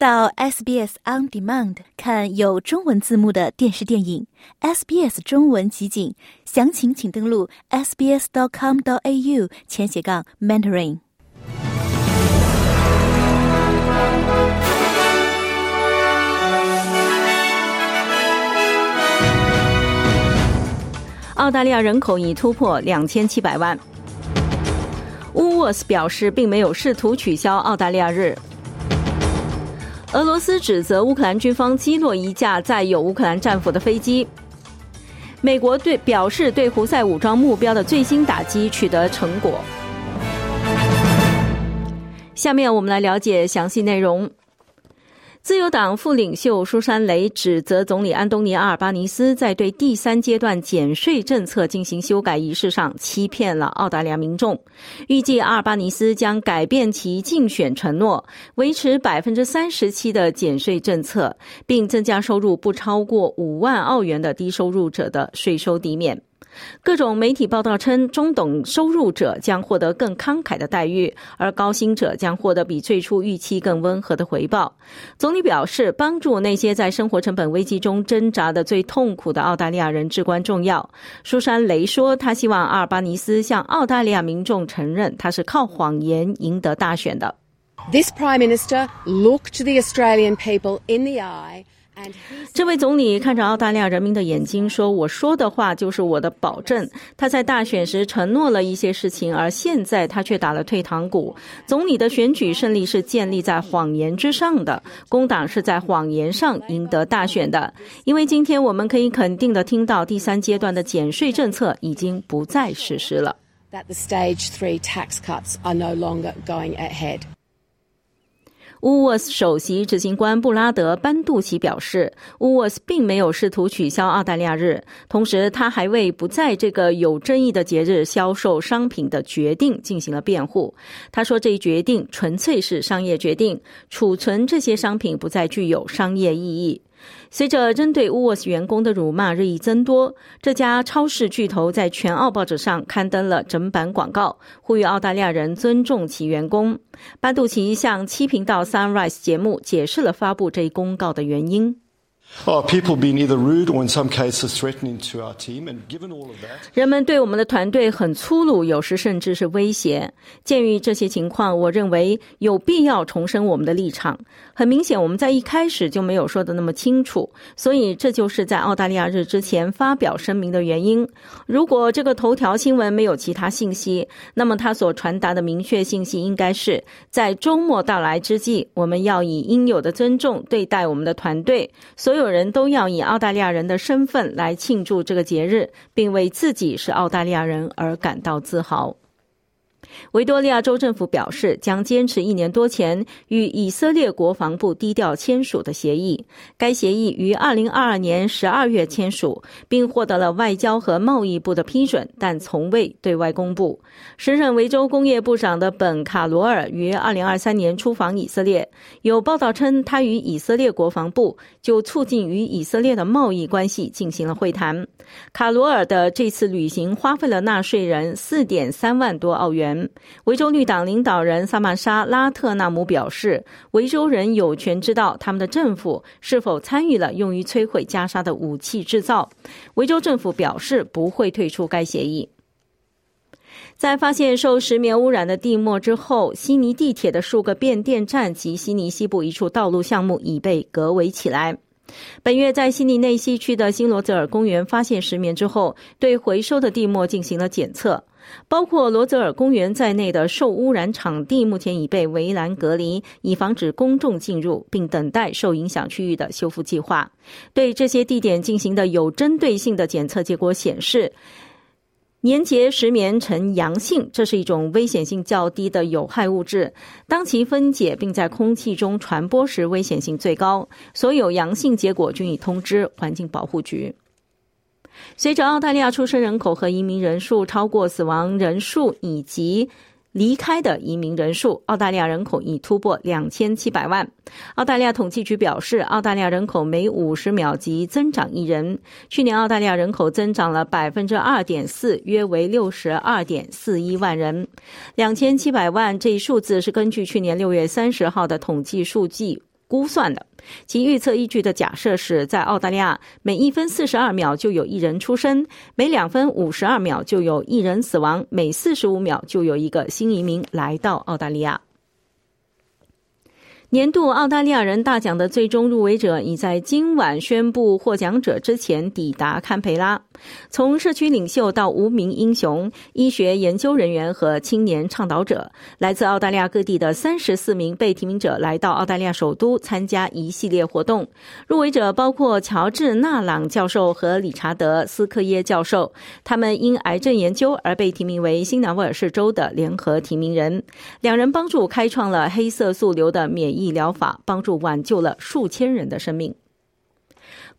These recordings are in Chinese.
到 SBS On Demand 看有中文字幕的电视电影，SBS 中文集锦，详情请登录 sbs.com.au 前斜杠 mentoring。澳大利亚人口已突破两千七百万。乌沃斯表示，并没有试图取消澳大利亚日。俄罗斯指责乌克兰军方击落一架载有乌克兰战俘的飞机。美国对表示对胡塞武装目标的最新打击取得成果。下面我们来了解详细内容。自由党副领袖舒珊雷指责总理安东尼阿尔巴尼斯在对第三阶段减税政策进行修改仪式上欺骗了澳大利亚民众。预计阿尔巴尼斯将改变其竞选承诺，维持百分之三十七的减税政策，并增加收入不超过五万澳元的低收入者的税收抵免。各种媒体报道称，中等收入者将获得更慷慨的待遇，而高薪者将获得比最初预期更温和的回报。总理表示，帮助那些在生活成本危机中挣扎的最痛苦的澳大利亚人至关重要。苏珊雷说，他希望阿尔巴尼斯向澳大利亚民众承认，他是靠谎言赢得大选的。This Prime Minister looked the Australian people in the eye. 这位总理看着澳大利亚人民的眼睛说：“我说的话就是我的保证。”他在大选时承诺了一些事情，而现在他却打了退堂鼓。总理的选举胜利是建立在谎言之上的，工党是在谎言上赢得大选的。因为今天我们可以肯定的听到，第三阶段的减税政策已经不再实施了。That the stage three tax cuts are no longer going ahead. 乌沃斯首席执行官布拉德·班杜奇表示，乌沃斯并没有试图取消澳大利亚日。同时，他还为不在这个有争议的节日销售商品的决定进行了辩护。他说，这一决定纯粹是商业决定，储存这些商品不再具有商业意义。随着针对沃斯员工的辱骂日益增多，这家超市巨头在全澳报纸上刊登了整版广告，呼吁澳大利亚人尊重其员工。班杜奇向七频道 Sunrise 节目解释了发布这一公告的原因。人们对我们的团队很粗鲁，有时甚至是威胁。鉴于这些情况，我认为有必要重申我们的立场。很明显，我们在一开始就没有说的那么清楚，所以这就是在澳大利亚日之前发表声明的原因。如果这个头条新闻没有其他信息，那么它所传达的明确信息应该是在周末到来之际，我们要以应有的尊重对待我们的团队。所有。所有人都要以澳大利亚人的身份来庆祝这个节日，并为自己是澳大利亚人而感到自豪。维多利亚州政府表示，将坚持一年多前与以色列国防部低调签署的协议。该协议于二零二二年十二月签署，并获得了外交和贸易部的批准，但从未对外公布。时任维州工业部长的本·卡罗尔于二零二三年出访以色列，有报道称他与以色列国防部就促进与以色列的贸易关系进行了会谈。卡罗尔的这次旅行花费了纳税人四点三万多澳元。维州绿党领导人萨曼莎·拉特纳姆表示，维州人有权知道他们的政府是否参与了用于摧毁加沙的武器制造。维州政府表示不会退出该协议。在发现受石棉污染的地膜之后，悉尼地铁的数个变电站及悉尼西部一处道路项目已被隔围起来。本月在悉尼内西区的新罗泽尔公园发现石棉之后，对回收的地膜进行了检测。包括罗泽尔公园在内的受污染场地目前已被围栏隔离，以防止公众进入，并等待受影响区域的修复计划。对这些地点进行的有针对性的检测结果显示，年节石棉呈阳性，这是一种危险性较低的有害物质。当其分解并在空气中传播时，危险性最高。所有阳性结果均已通知环境保护局。随着澳大利亚出生人口和移民人数超过死亡人数以及离开的移民人数，澳大利亚人口已突破两千七百万。澳大利亚统计局表示，澳大利亚人口每五十秒即增长一人。去年澳大利亚人口增长了百分之二点四，约为六十二点四一万人。两千七百万这一数字是根据去年六月三十号的统计数据。估算的。其预测依据的假设是在澳大利亚，每一分四十二秒就有一人出生，每两分五十二秒就有一人死亡，每四十五秒就有一个新移民来到澳大利亚。年度澳大利亚人大奖的最终入围者已在今晚宣布获奖者之前抵达堪培拉。从社区领袖到无名英雄、医学研究人员和青年倡导者，来自澳大利亚各地的三十四名被提名者来到澳大利亚首都参加一系列活动。入围者包括乔治·纳朗教授和理查德·斯科耶教授，他们因癌症研究而被提名为新南威尔士州的联合提名人。两人帮助开创了黑色素瘤的免疫疗法，帮助挽救了数千人的生命。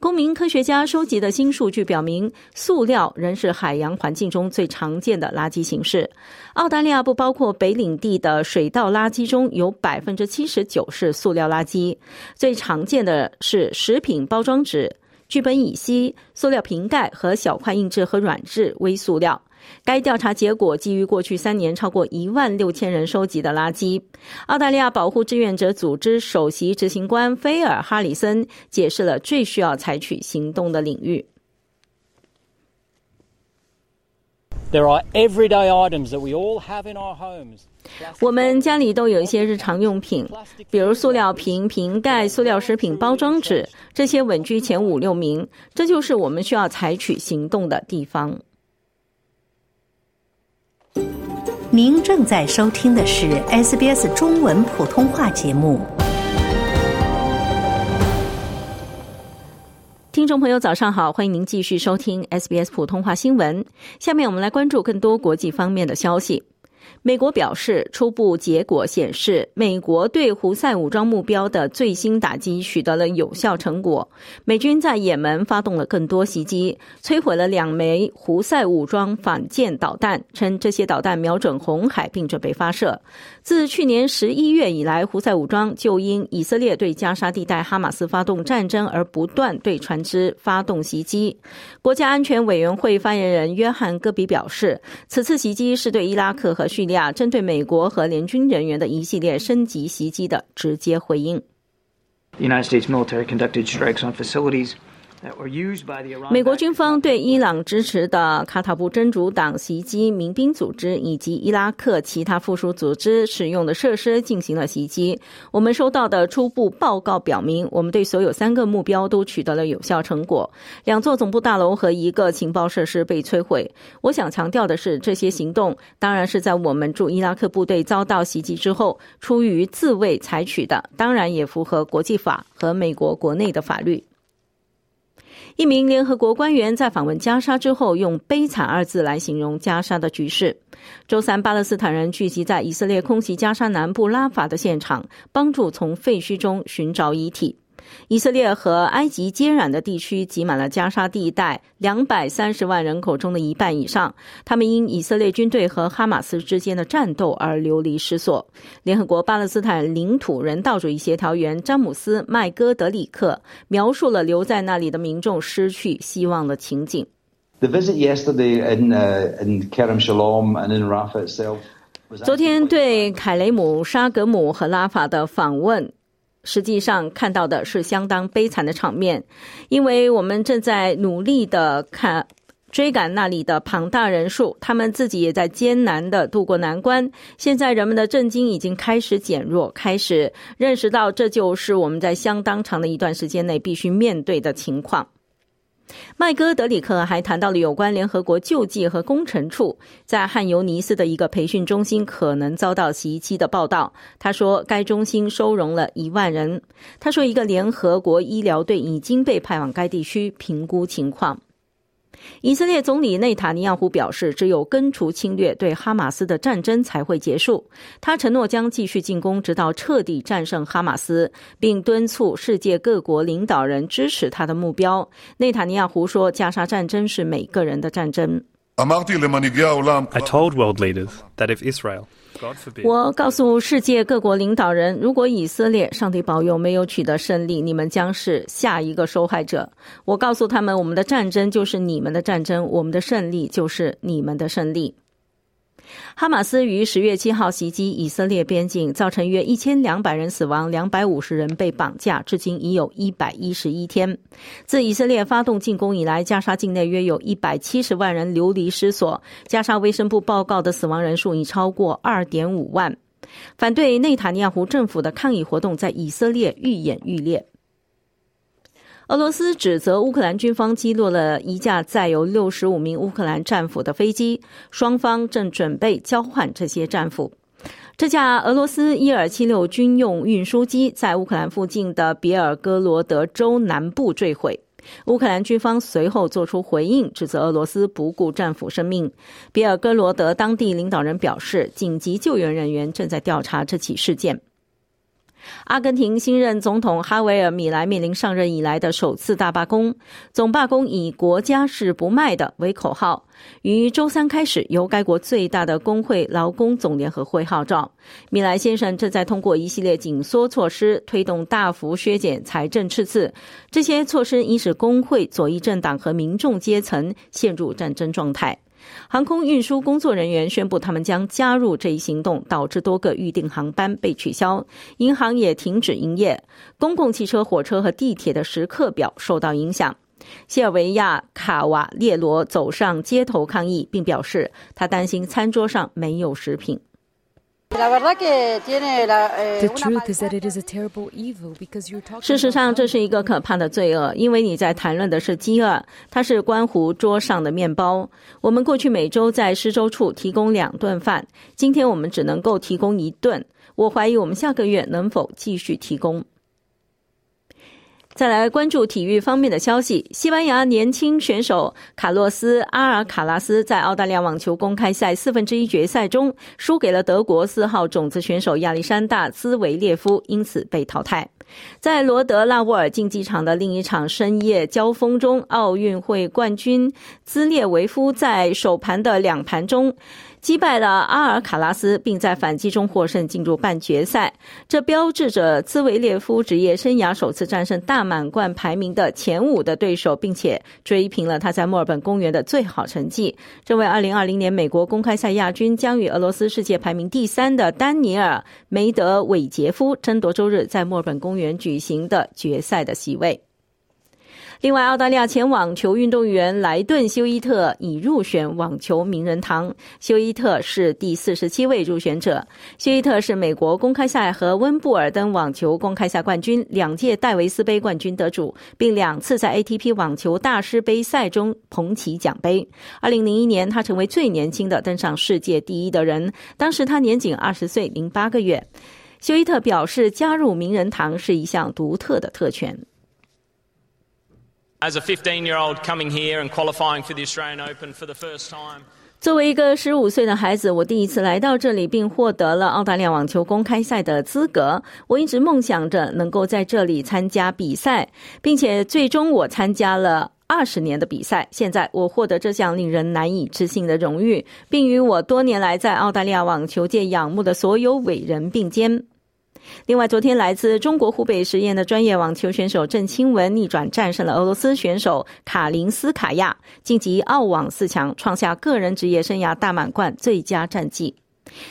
公民科学家收集的新数据表明，塑料仍是海洋环境中最常见的垃圾形式。澳大利亚不包括北领地的水稻垃圾中有百分之七十九是塑料垃圾。最常见的是食品包装纸、聚苯乙烯、塑料瓶盖和小块硬质和软质微塑料。该调查结果基于过去三年超过一万六千人收集的垃圾。澳大利亚保护志愿者组织首席执行官菲尔·哈里森解释了最需要采取行动的领域。There are everyday items that we all have in our homes. 我们家里都有一些日常用品，比如塑料瓶、瓶盖、塑料食品包装纸，这些稳居前五六名。这就是我们需要采取行动的地方。您正在收听的是 SBS 中文普通话节目。听众朋友，早上好，欢迎您继续收听 SBS 普通话新闻。下面我们来关注更多国际方面的消息。美国表示，初步结果显示，美国对胡塞武装目标的最新打击取得了有效成果。美军在也门发动了更多袭击，摧毁了两枚胡塞武装反舰导弹，称这些导弹瞄准红海并准备发射。自去年十一月以来，胡塞武装就因以色列对加沙地带哈马斯发动战争而不断对船只发动袭击。国家安全委员会发言人约翰·戈比表示，此次袭击是对伊拉克和叙利亚针对美国和联军人员的一系列升级袭击的直接回应。The United States military conducted strikes on facilities. 美国军方对伊朗支持的卡塔布真主党袭击民兵组织以及伊拉克其他附属组织使用的设施进行了袭击。我们收到的初步报告表明，我们对所有三个目标都取得了有效成果。两座总部大楼和一个情报设施被摧毁。我想强调的是，这些行动当然是在我们驻伊拉克部队遭到袭击之后，出于自卫采取的，当然也符合国际法和美国国内的法律。一名联合国官员在访问加沙之后，用“悲惨”二字来形容加沙的局势。周三，巴勒斯坦人聚集在以色列空袭加沙南部拉法的现场，帮助从废墟中寻找遗体。以色列和埃及接壤的地区挤满了加沙地带，两百三十万人口中的一半以上，他们因以色列军队和哈马斯之间的战斗而流离失所。联合国巴勒斯坦领土人道主义协调员詹姆斯·麦戈德里克描述了留在那里的民众失去希望的情景。The visit yesterday in in Kerem Shalom and in Rafah itself. 昨天对凯雷姆、沙格姆和拉法的访问。实际上看到的是相当悲惨的场面，因为我们正在努力的看追赶那里的庞大人数，他们自己也在艰难的度过难关。现在人们的震惊已经开始减弱，开始认识到这就是我们在相当长的一段时间内必须面对的情况。麦戈德里克还谈到了有关联合国救济和工程处在汉尤尼斯的一个培训中心可能遭到袭击的报道。他说，该中心收容了一万人。他说，一个联合国医疗队已经被派往该地区评估情况。以色列总理内塔尼亚胡表示，只有根除侵略，对哈马斯的战争才会结束。他承诺将继续进攻，直到彻底战胜哈马斯，并敦促世界各国领导人支持他的目标。内塔尼亚胡说：“加沙战争是每个人的战争。” I told world leaders that if Israel 我告诉世界各国领导人，如果以色列，上帝保佑没有取得胜利，你们将是下一个受害者。我告诉他们，我们的战争就是你们的战争，我们的胜利就是你们的胜利。哈马斯于十月七号袭击以色列边境，造成约一千两百人死亡，两百五十人被绑架，至今已有一百一十一天。自以色列发动进攻以来，加沙境内约有一百七十万人流离失所。加沙卫生部报告的死亡人数已超过二点五万。反对内塔尼亚胡政府的抗议活动在以色列愈演愈烈。俄罗斯指责乌克兰军方击落了一架载有六十五名乌克兰战俘的飞机，双方正准备交换这些战俘。这架俄罗斯伊尔七六军用运输机在乌克兰附近的别尔哥罗德州南部坠毁。乌克兰军方随后作出回应，指责俄罗斯不顾战俘生命。别尔哥罗德当地领导人表示，紧急救援人员正在调查这起事件。阿根廷新任总统哈维尔·米莱面临上任以来的首次大罢工，总罢工以“国家是不卖的”为口号，于周三开始，由该国最大的工会劳工总联合会号召。米莱先生正在通过一系列紧缩措施，推动大幅削减财政赤字。这些措施已使工会、左翼政党和民众阶层陷入战争状态。航空运输工作人员宣布，他们将加入这一行动，导致多个预定航班被取消，银行也停止营业，公共汽车、火车和地铁的时刻表受到影响。谢尔维亚·卡瓦列罗走上街头抗议，并表示他担心餐桌上没有食品。事实上，这是一个可怕的罪恶，因为你在谈论的是饥饿，它是关乎桌上的面包。我们过去每周在施粥处提供两顿饭，今天我们只能够提供一顿。我怀疑我们下个月能否继续提供。再来关注体育方面的消息。西班牙年轻选手卡洛斯·阿尔卡拉斯在澳大利亚网球公开赛四分之一决赛中输给了德国四号种子选手亚历山大·兹维列夫，因此被淘汰。在罗德纳沃尔竞技场的另一场深夜交锋中，奥运会冠军兹列维夫在首盘的两盘中。击败了阿尔卡拉斯，并在反击中获胜，进入半决赛。这标志着兹维列夫职业生涯首次战胜大满贯排名的前五的对手，并且追平了他在墨尔本公园的最好成绩。这位2020年美国公开赛亚军将与俄罗斯世界排名第三的丹尼尔·梅德韦杰夫争夺周日在墨尔本公园举行的决赛的席位。另外，澳大利亚前网球运动员莱顿·休伊特已入选网球名人堂。休伊特是第四十七位入选者。休伊特是美国公开赛和温布尔登网球公开赛冠军，两届戴维斯杯冠军得主，并两次在 ATP 网球大师杯赛中捧起奖杯。二零零一年，他成为最年轻的登上世界第一的人，当时他年仅二十岁零八个月。休伊特表示，加入名人堂是一项独特的特权。As a 15-year-old coming here and qualifying for the Australian Open for the first time. 作为一个十五岁的孩子，我第一次来到这里，并获得了澳大利亚网球公开赛的资格。我一直梦想着能够在这里参加比赛，并且最终我参加了二十年的比赛。现在我获得这项令人难以置信的荣誉，并与我多年来在澳大利亚网球界仰慕的所有伟人并肩。另外，昨天来自中国湖北十堰的专业网球选手郑钦文逆转战胜了俄罗斯选手卡林斯卡娅，晋级澳网四强，创下个人职业生涯大满贯最佳战绩。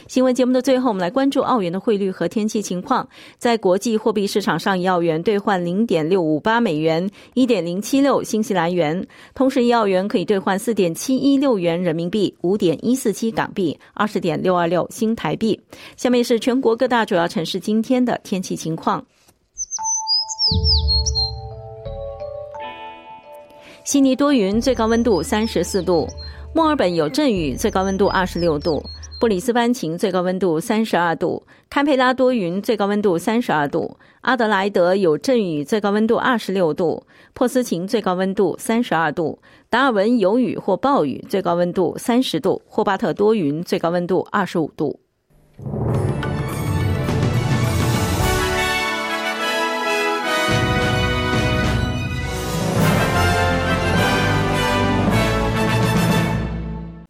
新闻节目的最后，我们来关注澳元的汇率和天气情况。在国际货币市场上，一澳元兑换零点六五八美元，一点零七六新西兰元；同时，一澳元可以兑换四点七一六元人民币，五点一四七港币，二十点六二六新台币。下面是全国各大主要城市今天的天气情况：悉尼多云，最高温度三十四度；墨尔本有阵雨，最高温度二十六度。布里斯班晴，最高温度三十二度；堪培拉多云，最高温度三十二度；阿德莱德有阵雨，最高温度二十六度；珀斯晴，最高温度三十二度；达尔文有雨或暴雨，最高温度三十度；霍巴特多云，最高温度二十五度。